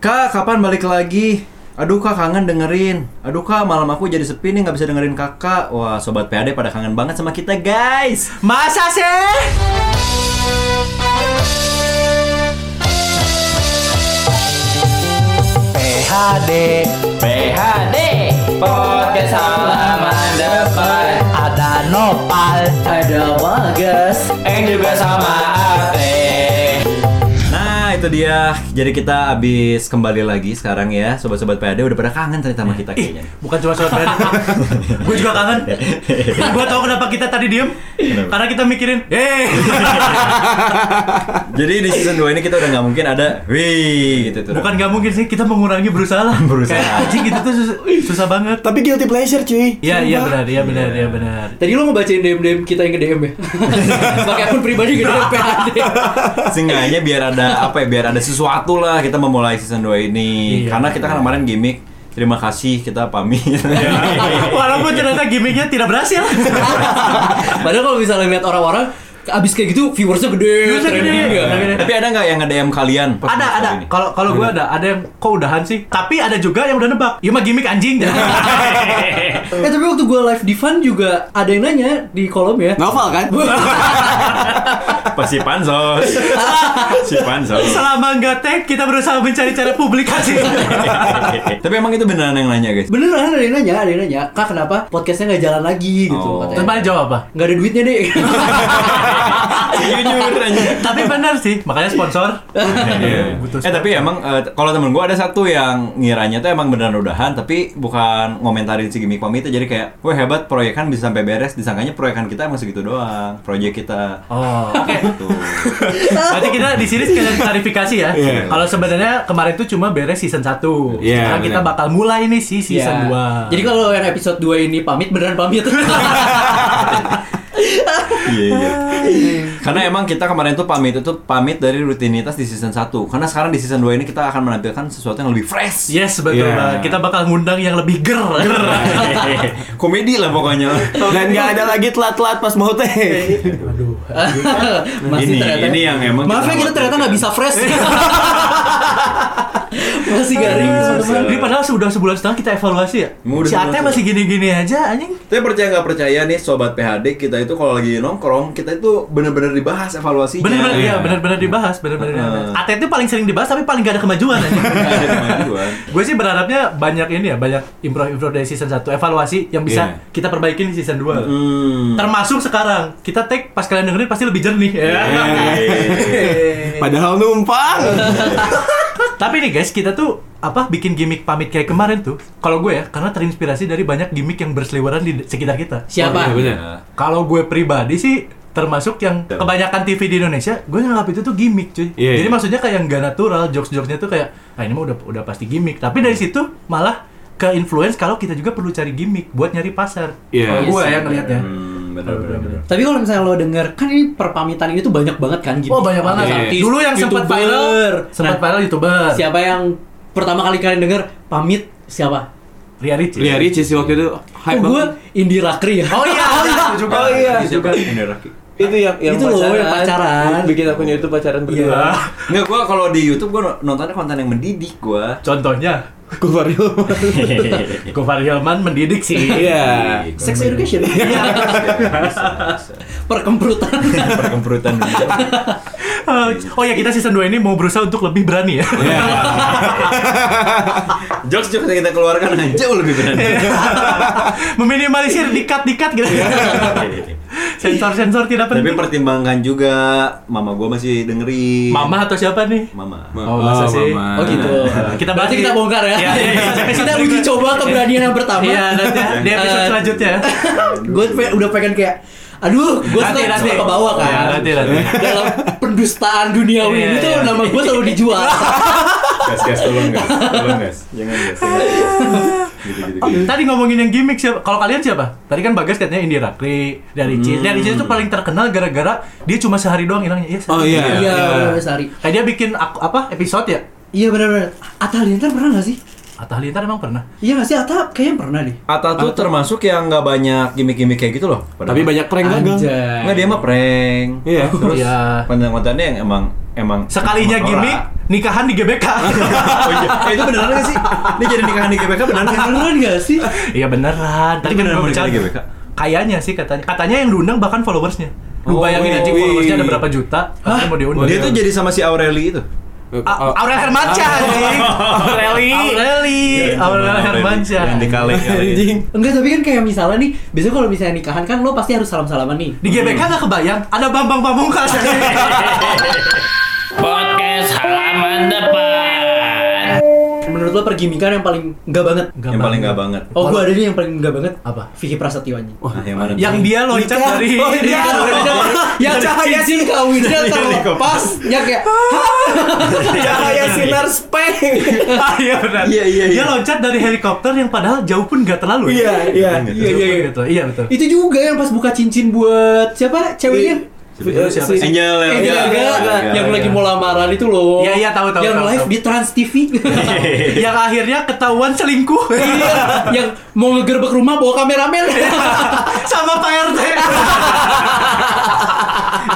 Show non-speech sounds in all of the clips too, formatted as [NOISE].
Kak, kapan balik lagi? Aduh kak kangen dengerin. Aduh kak malam aku jadi sepi nih nggak bisa dengerin kakak. Wah sobat PAD pada kangen banget sama kita guys. Masa sih? PHD PHD Podcast halaman depan. Ada Nopal. Ada Bagas. Yang juga sama itu dia. Jadi kita abis kembali lagi sekarang ya. Sobat-sobat PAD udah pada kangen ternyata sama kita kayaknya. Bukan cuma sobat PHD [LAUGHS] Gue juga kangen. [LAUGHS] Gue tau kenapa kita tadi diem. Karena kita mikirin Eh [LAUGHS] Jadi di season 2 ini kita udah nggak mungkin ada Wih gitu tuh. Bukan gak mungkin sih Kita mengurangi berusaha lah. Berusaha. Kayak anjing gitu tuh susah, susah banget. Tapi guilty pleasure cuy. Iya iya benar Iya benar Iya benar. Tadi lo ngebacain DM-DM kita yang nge-DM ya? Pakai akun pribadi nge-DM PHD Seenggaknya biar ada apa ya Biar ada sesuatu lah kita memulai season 2 ini. Iya. Karena kita kan kemarin gimmick Terima kasih kita pamit. [LAUGHS] Walaupun ternyata gimmicknya tidak berhasil. [LAUGHS] Padahal kalau misalnya lihat orang-orang Abis kayak gitu viewersnya gede, Viewersnya trending gede. ya. Gede. Tapi ada nggak yang nge-DM kalian? pas ada ada kalau kalau gue ada ada yang kok udahan sih tapi ada juga yang udah nebak iya mah gimmick anjing [LAUGHS] Eh tapi waktu gue live di Fun juga ada yang nanya di kolom ya Novel kan? [LAUGHS] Pas si Pansos [LAUGHS] Si Pansos selama nggak tag kita berusaha mencari cara publikasi Tapi emang itu beneran yang nanya guys? Beneran ada yang nanya, ada yang nanya Kak kenapa podcastnya nggak jalan lagi gitu Oh. Terus katanya jawab apa Nggak ada duitnya deh Jujur tapi benar sih makanya sponsor. Butuh Eh tapi emang eh, kalau temen gue ada satu yang ngiranya tuh emang beneran udahan tapi bukan ngomentarin si gimmick pamit jadi kayak wah hebat proyekan bisa sampai beres. Disangkanya proyekan kita emang segitu doang proyek kita. Oh [LAUGHS] oke. Gitu. Berarti kita di sini sekalian klarifikasi ya. Iya. Kalau sebenarnya kemarin itu cuma beres season 1. Iya, Sekarang kita bakal mulai nih si season Iya. 2. Jadi kalau yang episode 2 ini pamit beneran pamit [LAUGHS] iya iya karena emang kita kemarin tuh pamit itu pamit dari rutinitas di season 1 karena sekarang di season 2 ini kita akan menampilkan sesuatu yang lebih fresh Yes, betul Iya. banget. Kita bakal ngundang yang lebih ger. [LAUGHS] komedi lah pokoknya Dan nggak ada lagi telat-telat pas mau teh. Aduh. [LAUGHS] Masih Ini- ternyata ini yang emang Maaf kita ya kita ternyata nggak bisa fresh [LAUGHS] Masih garing Ini padahal sudah sebulan setengah kita evaluasi ya. Udah si Ate masih gini-gini aja anjing. Tapi percaya nggak percaya nih sobat PHD kita itu kalau lagi nongkrong kita itu bener-bener dibahas evaluasinya. Bener-bener Iya. ya, bener-bener dibahas, bener-bener Heeh. dibahas. Ate itu paling sering dibahas tapi paling gak ada kemajuan anjing. Nggak ada kemajuan. [LAUGHS] Gue sih berharapnya banyak ini ya, banyak improve-improve dari season 1 evaluasi yang bisa Iya. kita perbaiki di season 2. Hmm. Termasuk sekarang, kita take pas kalian dengerin pasti lebih jernih. Ya. Padahal numpang. [LAUGHS] Tapi nih guys, kita tuh apa bikin gimmick pamit kayak kemarin tuh. Kalau gue ya, karena terinspirasi dari banyak gimmick yang berseliweran di sekitar kita. Siapa? Oh, iya, bener. Kalau gue pribadi sih termasuk yang kebanyakan TV di Indonesia, gue nganggap itu tuh gimmick cuy. Iya, Jadi iya. maksudnya kayak nggak natural, jokes-jokesnya tuh kayak, ah ini mah udah udah pasti gimmick. Tapi dari situ malah ke influence kalau kita juga perlu cari gimmick buat nyari pasar. Iya. Kalau gue Iya ya ngelihatnya. Hmm, bener bener. Tapi kalau misalnya lo denger Kan ini perpamitan ini tuh banyak banget kan gitu Oh banyak banget. Iya. Artis, Dulu yang sempat viral, sempat Nah, viral youtuber. Siapa yang pertama kali kalian denger Pamit siapa? Ria Ricci. Lia Ricci sih waktu itu hype Oh gue banget. Indira Kri ya Oh iya, itu juga. Oh iya. [LAUGHS] Ini siapa? Ini Raki. Itu yang yang Itu loh, yang pacaran. Bikin akunnya itu pacaran Iya. berdua. Nggak, gua kalau di YouTube gua nontonnya konten yang mendidik gua. Contohnya, Gofar Hilman. [LAUGHS] Gofar Hilman mendidik sih. Iya. Sex education Iya. Perkemprutan Perkemperutan dunia. oh ya kita season 2 ini mau berusaha untuk lebih berani ya. Jokes jokes yang kita keluarkan jauh lebih benar. Meminimalisir dikat-dikat gitu. Sensor-sensor tidak Tapi penting. pertimbangkan juga mama gua masih dengerin. Mama atau siapa nih? Mama. Oh, masa sih? Mama. Oh gitu [LAUGHS] Kita Berarti kita bongkar ya Iya, iya, iya. [LAUGHS] Kita uji coba keberanian yang pertama Iya, nanti [LAUGHS] di episode Eh, selanjutnya. Gue udah pengen kayak Aduh, gue Nanti, suka, nanti. suka ke bawah kan Iya, nanti, nanti. Dalam pendustaan duniawi Iya, ini tuh iya. nama gue selalu dijual Gas gas tolong gas. Tolong gas. Jangan gas. Gitu gitu. Oh, tadi ngomongin yang gimmick siapa? Kalau kalian siapa? Tadi kan Bagas katanya Indira Kri, dari Ricis. Dari Ricis itu paling terkenal gara-gara dia cuma sehari doang hilangnya. Iya, Oh, sehari. iya. Iya, Iya. Sari Kayak dia bikin apa episode ya? Iya bener-bener Atta Halilintar pernah gak sih? Atta Halilintar emang pernah. Iya gak sih? Atta kayaknya pernah deh Ata tuh termasuk yang nggak banyak gimmick-gimmick kayak gitu loh. Tapi banyak prank gagal. Anjay Nggak dia mah prank. Iya. Terus Iya. konten-kontennya yang emang emang Sekalinya emang gimmick, nikahan di GBK. [LAUGHS] oh iya Eh, itu beneran gak sih ini jadi nikahan di GBK beneran gak sih Beneran gak sih? Iya beneran. Tadi Ini beneran mau di GBK? Kayaknya sih katanya. Katanya yang diundang bahkan followersnya. Lu Oh, bayangin aja followersnya ada berapa juta, katanya mau diundang. dia tuh jadi sama si Aureli itu A- Aurel Hermansyah anjing. Aureli. Aureli, Aurel Hermansyah. yang di Kale Anjing. Enggak, tapi kan kayak misalnya nih, biasanya kalau misalnya nikahan kan lo pasti harus salam-salaman nih. Di GBK nggak kebayang ada Bambang Pamungkas. [LAUGHS] Podcast halaman depan. Menurut lo pergimikan yang paling enggak banget? Nggak yang paling banget. gak banget Oh, gua ada nih yang paling enggak banget. Apa? Vicky Prasetyo anjing. Nah, yang mana Yang dia loncat dari Oh, iya. yang cahaya sih kawinnya terlepas ya kayak Cahaya sinar speng. [LAUGHS] Ah, iya benar. Iya, iya, iya. Dia loncat dari helikopter yang padahal jauh pun nggak terlalu. Iya, iya. Iya, iya, iya. Gitu. Iya betul. itu juga yang pas buka cincin buat siapa ceweknya Siapa si- Angel Angel, Gaga, Gaga, yang lagi mau lamaran itu loh. Iya, iya, tahu, tahu, Yang tahu, live tahu. di Trans TV. [LAUGHS] yang akhirnya ketahuan selingkuh iya, yang mau ngegerbek rumah bawa kameramen. [LAUGHS] sama Pak RT.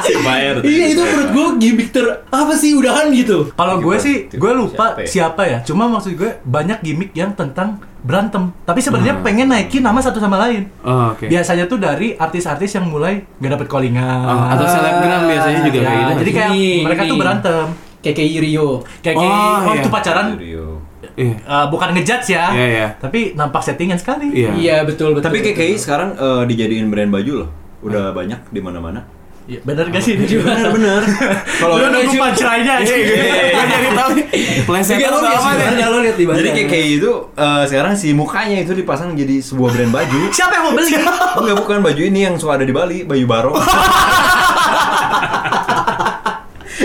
si Bayer iya, itu menurut gue gimmick ter apa sih udahan gitu. Kalau gue sih, gue lupa Siapa ya? siapa ya. Cuma maksud gue banyak gimmick yang tentang berantem. Tapi sebenarnya pengen naikin nama satu sama lain. Oh, oke. Biasanya tuh dari artis-artis yang mulai gak dapet callingan. Oh, atau selebgram biasanya juga Ya, kayak gitu. Jadi kayak Nih, mereka tuh nih. berantem. Kayak kayak Rio. Kayak Oh, oh, iya. itu pacaran Studio. Iya. eh, bukan ngejudge ya. Iya, iya. Tapi nampak settingan sekali. Iya. Iya, betul betul. tapi betul. KKI sekarang eh, dijadiin brand baju loh udah banyak di mana-mana Iya, bener gak sih? bener bener kalau Lu nunggu punchline-nya aja. Gue jadi tahu nih. Plesetan Tiga lo atau lihat apa nih? Lo lihat di jadi KKI itu eh, sekarang si mukanya itu dipasang jadi sebuah brand baju Siapa yang mau beli? [LAUGHS] Enggak bukan baju ini yang suka ada di Bali, baju barong. [LAUGHS]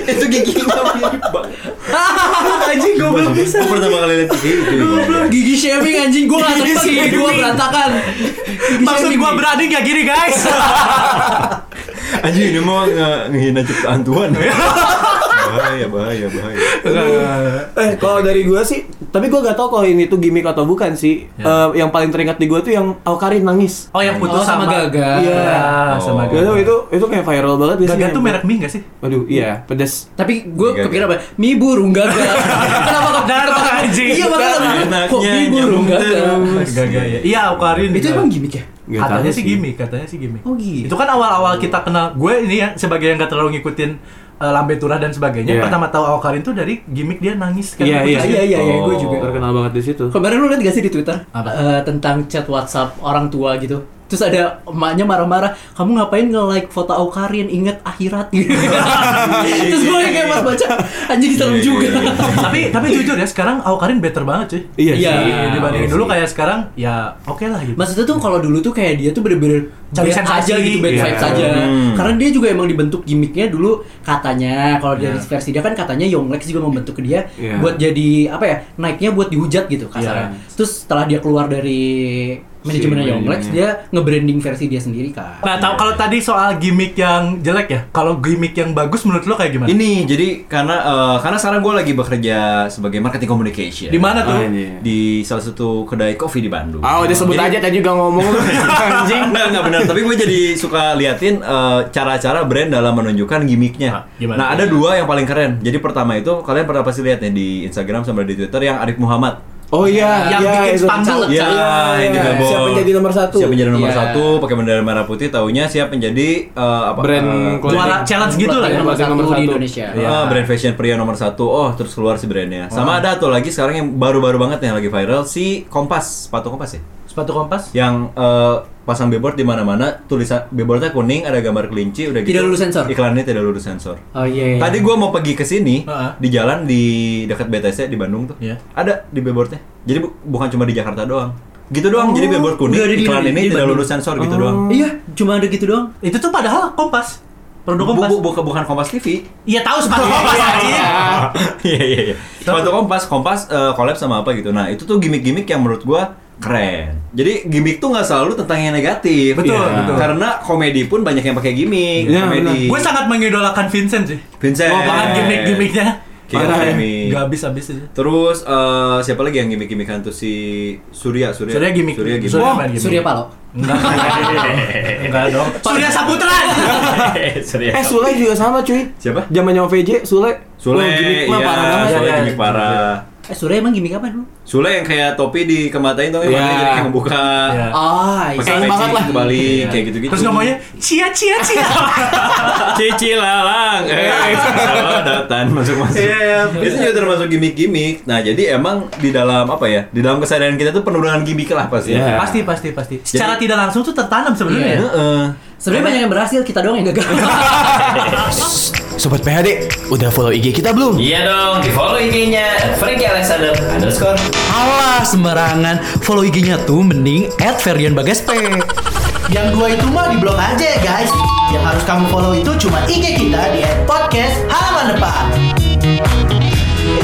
itu giginya mirip banget. [LAUGHS] anjing gue belum bisa. Gue pertama kali lihat gigi itu. Gigi shaming anjing gue gak seneng gigi gue berantakan. Gigi Maksud nih. berani gak gini guys? Anjing ini mau nge- ngehina ciptaan Tuhan. [LAUGHS] bahaya, bahaya, bahaya. Eh, kalau dari gua sih, tapi gua gak tahu kalau ini tuh gimmick atau bukan sih. Eh, yang paling teringat di gua tuh yang Aukarin nangis. Oh yang putus Oh, sama Gaga. Iya. Ya, sama Oh. Gaga. tau itu itu kayak viral banget gak sih? Gaga tuh merek mie gak sih? Waduh, iya, pedes. Tapi gue Gaga. kepikiran apa? Mie burung gagal. [LAUGHS] Kenapa Darah anjing. Iya makanya kok gagal. terus. Gaga ya. Iya, Aukarin. Itu emang gimmick ya? Nggak katanya sih gimmick, katanya sih gimmick. Oh, gitu. Itu kan awal-awal kita kenal gue ini ya sebagai yang gak terlalu ngikutin eh, Lambe Turah dan sebagainya. Iya. Pertama tahu Aukarin tuh dari gimmick dia nangis kan. Iya, iya. ya. Iya iya iya gue Oh. juga. Terkenal banget di situ. Kemarin lu liat gak sih di Twitter Apa? Eh, tentang chat WhatsApp orang tua gitu? Terus ada emaknya marah-marah, kamu ngapain nge-like foto Aukarin? Ingat akhirat gitu. [LAUGHS] Terus gue kayak pas baca, anjing serem Iya, juga. iya, iya. tapi tapi jujur ya sekarang Aukarin better banget cuy. Iya, Iya. sih. Dibandingin iya dulu kayak sekarang ya oke lah gitu. Maksudnya tuh kalau dulu tuh kayak dia tuh bener-bener Cari sensasi. aja gitu, bad Iya. vibes aja. Hmm. Karena dia juga emang dibentuk gimmicknya dulu katanya kalau dari Iya. versi dia kan katanya Yonglex juga membentuk dia Iya. buat jadi apa ya naiknya buat dihujat gitu kasarnya. Iya. Terus setelah dia keluar dari manajemennya Si Yonglex manajemennya. dia nge-branding versi dia sendiri kan. Nah, tahu kalau tadi soal gimmick yang jelek ya, kalau gimmick yang bagus menurut lo kayak gimana? Ini jadi karena eh, karena sekarang gue lagi bekerja sebagai marketing communication Di mana tuh? Oh, iya. di salah satu kedai kopi di Bandung. Ah, udah sebut Jadi- aja tadi juga ngomong [LAUGHS] anjing. Enggak, enggak benar. Tapi gue jadi suka liatin eh, cara-cara brand dalam menunjukkan gimmicknya. Ah, gimana? Nah, ada dua yang paling keren. Jadi pertama itu kalian pernah pasti lihat nih di Instagram sama di Twitter yang Arif Muhammad. Oh iya, Yang iya, bikin spanduk. Iya, Iya, yang di iya. Siapa yang jadi nomor satu? Siapa yang jadi nomor Iya. satu, pakai bendera merah putih, taunya siap menjadi eh, apa? Brand clothing. Juara challenge gitu lah ya. nomor satu nomor di satu. Indonesia. Eh, Iya. brand fashion pria nomor satu. Oh, terus keluar si brandnya. Sama ada tuh lagi sekarang yang baru-baru banget yang lagi viral si Kompas, sepatu Kompas ya. Sepatu kompas? Yang eh, pasang billboard di mana-mana, tulisan billboardnya kuning, ada gambar kelinci, udah gitu. Tidak lulus sensor. Iklannya tidak lulus sensor. Oh iya. iya. Tadi gua mau pergi ke sini Heeh. di jalan di dekat BTC di Bandung tuh. Iya. Ada di billboardnya. Jadi bu- bukan cuma di Jakarta doang. Gitu doang. Oh, jadi billboard kuning di- iklan di ini tidak Bandung. lulus sensor gitu Oh. doang. Iya, cuma ada gitu doang. Itu tuh padahal kompas. Produk Bu- kompas. bu- bukan Kompas TV. Iya tahu sepatu kompas. Iya iya iya. Sepatu Kompas, Kompas eh, collab sama apa gitu. Nah, itu tuh gimmick-gimmick yang menurut gua keren. Jadi gimmick tuh nggak selalu tentang yang negatif. Betul, Iya. betul. Karena komedi pun banyak yang pakai gimmick, Iya, komedi. Gue sangat mengidolakan Vincent sih. Vincent. Oh, bahkan gimmick-gimmicknya. Of Parah ya. Gimmick. Nggak habis-habis itu. Terus eh, siapa lagi yang gimmick-gimmickan tuh si Surya, Surya. Surya gimmick. Surya gimmick. Surya Oh, gimmick. Surya Palo. Enggak. [LAUGHS] Enggak dong. Surya Saputra. [LAUGHS] Serius. Eh Sule juga sama cuy. Siapa? Zamannya OVJ Sule. Sule, Wah, gimmick mah iya, parah banget. Sule gimmick parah. Eh, Surya emang gimmick apa dulu? Sule yang kayak topi dikematain tuh, Iya. matanya jadi kayak ngebuka. Iya. Ah, Pakai Sayang peci banget lah. kebalik kayak gitu-gitu. Terus ngomongnya cia cia cia. [LAUGHS] Cici lalang, eh, datan masuk masuk. Iya, Itu juga termasuk gimmick-gimmick. Nah, jadi emang di dalam apa ya? Di dalam kesadaran kita tuh penuh dengan gimmick lah pasti. Iya. Pasti pasti pasti. Secara tidak langsung tuh tertanam sebenarnya ya. Heeh. Sebenarnya banyak yang berhasil, kita doang yang gagal. [LAUGHS] Sobat PHD, udah follow IG kita belum? Iya dong, di follow IG-nya Frankie Alexander underscore. Alah, sembarangan. Follow IG-nya tuh mending at Ferdian Bagas P. Yang dua itu mah di blok aja ya guys. Yang harus kamu follow itu cuma IG kita di podcast halaman depan.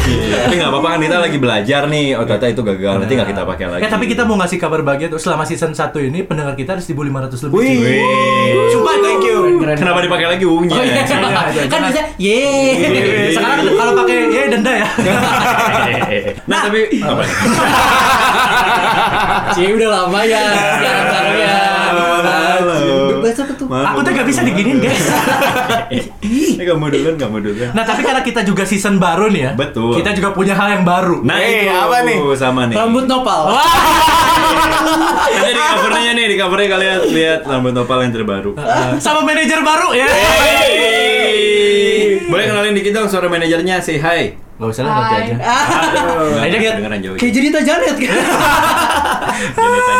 Tapi nggak apa-apa kan kita lagi belajar nih. Oh ternyata itu gagal. Nanti nggak kita pakai lagi. Eh tapi kita mau ngasih kabar bahagia tuh selama season 1 ini pendengar kita ada 1500 lebih. Wih. Sumpah, thank you. Keren. Kenapa dipakai lagi ungunya? Oh iya, iya, kan jangan. bisa, yeay. Sekarang kalau pakai ya denda ya. [LAUGHS] Nah, tapi apa? Cie udah lama ya, sekarang sekarang ya. Apa tuh? Aku tuh gak bisa diginin guys. Ini kamu duluan, kamu duluan. Nah tapi karena kita juga season baru nih ya. Betul. Kita juga punya hal yang baru. Nah, Eh, itu apa nih? Sama nih. Rambut nopal. Ada di covernya nih, di covernya kalian lihat rambut nopal yang terbaru. Sama manajer baru ya. Boleh kenalin dikit dong suara manajernya, say hi. Gak usah lah nanti aja. [LAUGHS] Aduh. Kayak jadi Janet kan? [LAUGHS]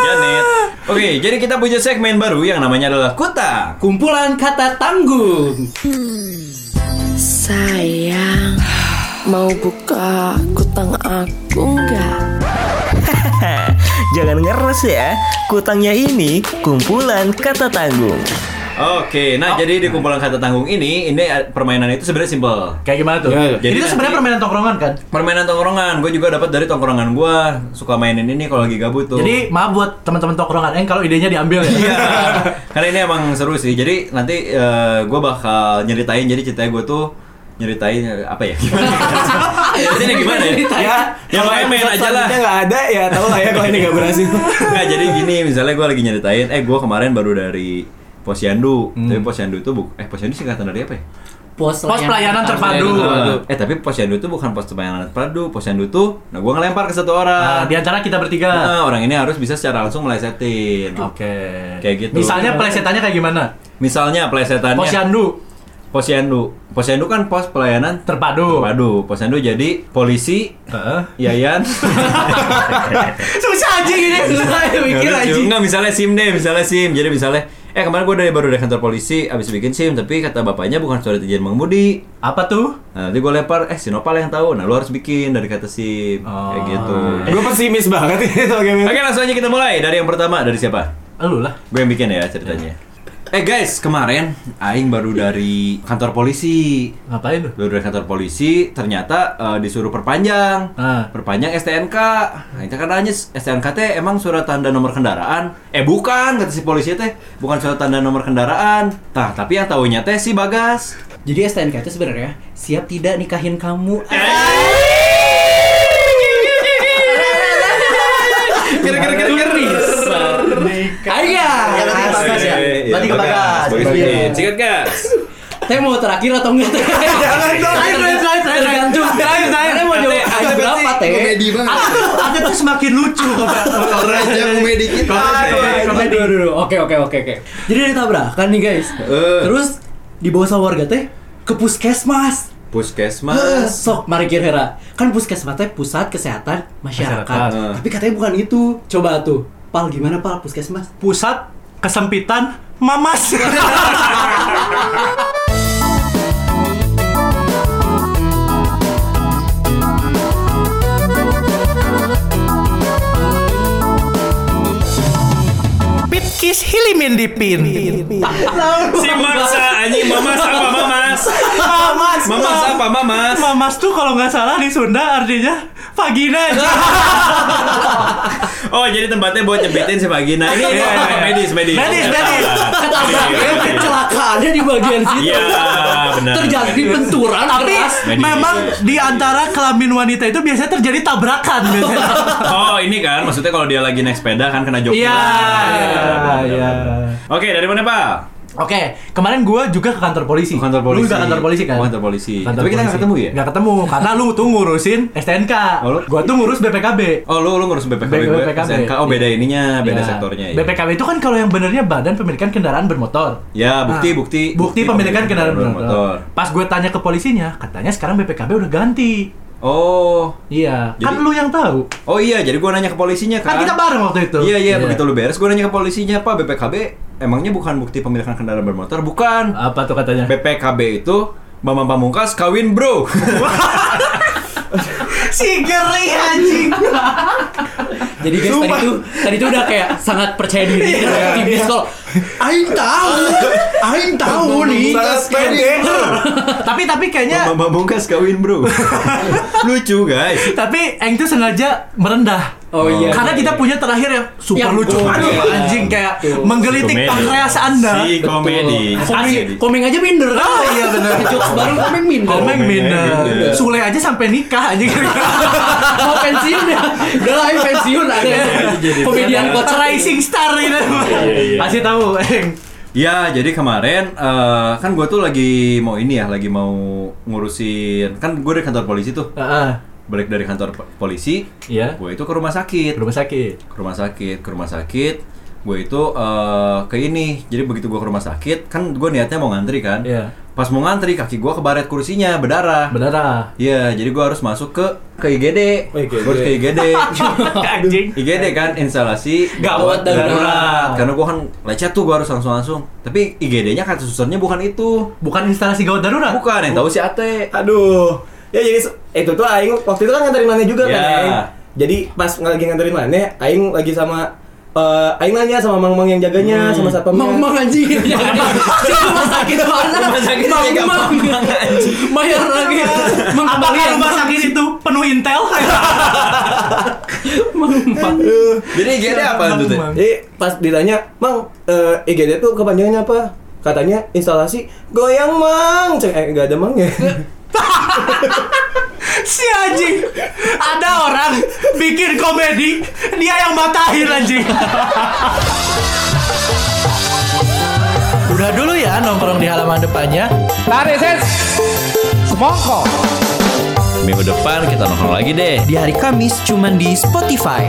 Oke, jadi kita punya segmen baru yang namanya adalah Kuta. Kumpulan kata tanggung. Sayang, mau buka kutang aku nggak? [LAUGHS] Jangan ngeres ya, kutangnya ini kumpulan kata tanggung. Oke, nah jadi di kumpulan kata tanggung ini, ini eh, permainan itu sebenarnya simple. Kayak gimana tuh? Ya, ya. Jadi, itu sebenarnya permainan tongkrongan kan? Permainan tongkrongan, gue juga dapat dari tongkrongan gue. Suka mainin ini kalau lagi gabut tuh. Jadi maaf buat teman-teman tongkrongan, eh kalau idenya diambil ya. Iya, [LAUGHS] karena ini emang seru sih. Jadi nanti gue bakal nyeritain. Jadi ceritanya gue tuh nyeritain eh, apa ya? Gimana? [LAUGHS] Jadi gimana ya? Ya, Ya, kalau main-main episode aja lah. nggak ada ya, tahu lah ya kalau ini nggak berhasil. [LAUGHS] Nggak, jadi gini, misalnya gue lagi nyeritain, eh gue kemarin baru dari Posyandu. Tapi Posyandu itu buk, eh Posyandu singkatan dari apa ya? Pos, Pos pelayanan terpadu. Eh, eh tapi Posyandu itu bukan pos pelayanan terpadu. Posyandu tuh, nah gue ngelempar ke satu Nah, orang. di antara kita bertiga. Nah, orang ini harus bisa secara langsung melesetin. Oke. Kayak gitu. Misalnya plesetannya kayak gimana? Misalnya plesetannya Posyandu Posyandu. Posyandu kan pos pelayanan terpadu. terpadu. Posyandu jadi polisi, Heeh. Yayan. [LAUGHS] Susah aja gini. [LAUGHS] Susah ya mikir aja. Enggak, misalnya SIM deh, misalnya SIM. Jadi misalnya, eh kemarin gue dari baru dari kantor polisi, abis bikin SIM, tapi kata bapaknya bukan surat izin mengemudi. Apa tuh? Nah, nanti gue lempar, eh si Nopal yang tahu. Nah, lu harus bikin dari kata SIM. Kayak Oh. gitu. Gue pesimis banget ini soal game ini. Oke, langsung aja kita mulai. Dari yang pertama, dari siapa? Lu lah. Gue yang bikin ya ceritanya. Eh guys, kemarin Aing baru dari kantor polisi. Ngapain lu? Baru dari kantor polisi, ternyata eh, disuruh perpanjang. Ah. Perpanjang STNK. Nah, itu kan nanya STNK teh emang surat tanda nomor kendaraan. Eh bukan, kata si polisi teh. Bukan surat tanda nomor kendaraan. Tah, tapi yang tahunya teh si Bagas. Jadi STNK itu sebenarnya siap tidak nikahin kamu. Kira-kira kira-kira Ayo. Berarti ke Bagas ya? Berarti ke Bagas. Bagas bikin. Sikat gas. Saya mau terakhir atau enggak? Jangan dong. Terakhir, terakhir, terakhir, terakhir. Tergantung. Terakhir, terakhir. Saya mau jawab aja berapa teh? Ada tuh, ada tuh semakin lucu Raja komedi kita. Komedi. Oke oke oke oke. Jadi ada tabrakan nih guys. Eh. Terus dibawa sama warga teh ke puskesmas. Puskesmas. Sok, mari kira Kan puskesmas teh pusat kesehatan masyarakat. Masyarakat. Tapi katanya bukan itu. Coba tuh. Pal gimana pal puskesmas? Pusat kesempitan mamas. Pitkis hilimin dipin. Si maksa anjing mamas apa mamas? Mamas. Mamas apa mamas? Mamas tuh kalau nggak salah di Sunda artinya vagina aja. [LAUGHS] Oh, jadi tempatnya buat nyebitin si vagina. Ini ini Iya, iya. medis, medis. Medis, medis. Ketabraknya kecelakaannya di bagian situ. Iya, benar. Terjadi benturan Tapi. Medis. memang di antara kelamin wanita itu biasanya terjadi tabrakan biasanya. Oh, ini kan maksudnya kalau dia lagi naik sepeda kan kena jok. Iya, iya. Oke, dari mana, Pak? Oke, kemarin gua juga ke kantor polisi. Ke kantor Lu polisi. juga kantor polisi kan? Kantor polisi. Kantor Tapi kita nggak polisi. ketemu ya? Nggak ketemu, karena lu tuh ngurusin STNK. Oh, lu? Gua tuh ngurus BPKB. Oh, lu lu ngurus BPKB gue. BPKB. SNK. Oh, beda ininya, beda Ya. sektornya ya. BPKB itu kan kalau yang benernya Badan Pemilikan Kendaraan Bermotor. Ya, bukti, Nah, bukti, Bukti pemilikan kendaraan bermotor. Pas gue tanya ke polisinya, katanya sekarang BPKB udah ganti. Oh. Iya, kan Jadi- lu yang tahu. Oh iya, jadi gua nanya ke polisinya kan. Kan kita bareng waktu itu. Iya, iya, begitu lu beres, gua nanya ke polisinya, "Pak, BPKB emangnya bukan bukti pemilikan kendaraan bermotor?" Bukan. Apa tuh katanya? BPKB itu Bambang Pamungkas kawin, Bro. [LAUGHS] si geri anjing. Jadi guys tadi tuh tadi tuh udah kayak sangat percaya diri dan optimis kalau Aing tahu, Aing tahu nih. Sangat pede. tapi tapi kayaknya Bambang Pamungkas kawin, Bro. [LAUGHS] Lucu, guys. tapi Eng tuh sengaja merendah. Oh iya. Karena kita punya terakhir yang super Yang lucu. Aduh anjing kayak menggelitik pankreas Anda. Si komedi. Komeng, Asli. komeng aja minder? Oh, iya, bener. [LAUGHS] Jokes baru komeng minder. Komeng Komeng minder. minder. Sule aja sampai nikah anjing. [LAUGHS] Mau pensiun ya? Udah lah, pensiun ada. Komedian kocak. Rising star gitu. Kasih tahu Eng. Ya, jadi kemarin eh, kan gue tuh lagi mau ini ya, lagi mau ngurusin kan gue dari kantor polisi tuh. Heeh. Balik dari kantor po- polisi, Iya. gue itu ke rumah sakit. Rumah sakit. Ke rumah sakit, ke rumah sakit. Gue itu eh, ke ini. Jadi begitu gue ke rumah sakit, kan gue niatnya mau ngantri kan. Iya. Pas mau ngantri, kaki gue kebaret kursinya, berdarah. Berdarah. Iya, jadi gue harus masuk ke ke IGD. Oh, IGD. Harus ke IGD. [LAUGHS] Anjing. IGD kan instalasi Gawat darurat. Karena gua kan lecet tuh gua harus langsung langsung. Tapi IGD-nya kata susternya bukan itu. Bukan instalasi gawat darurat. Bukan yang tahu si Ate. Aduh. Ya jadi itu tuh aing waktu itu kan nganterin mana juga kan Ya. aing. Jadi pas lagi nganterin mana, aing lagi sama eh aing nanya sama mang-mang yang jaganya sama satpamnya. Mang mang anjing. [LAUGHS] Rumah sakit mana? Rumah sakit mang mang. Bayar lagi. Mang Apakah rumah sakit itu penuh intel? [LAUGHS] Mang mang. Jadi IGD apa itu teh? Jadi pas ditanya, "Mang, eh IGD tuh kepanjangannya apa?" Katanya instalasi goyang mang. Cek eh, enggak ada mangnya. [LAUGHS] si anjing. Ada orang bikin komedi, dia yang matahin anjing. Udah dulu ya nongkrong di halaman depannya. Minggu depan kita nongkrong lagi deh. Di hari Kamis cuman di Spotify.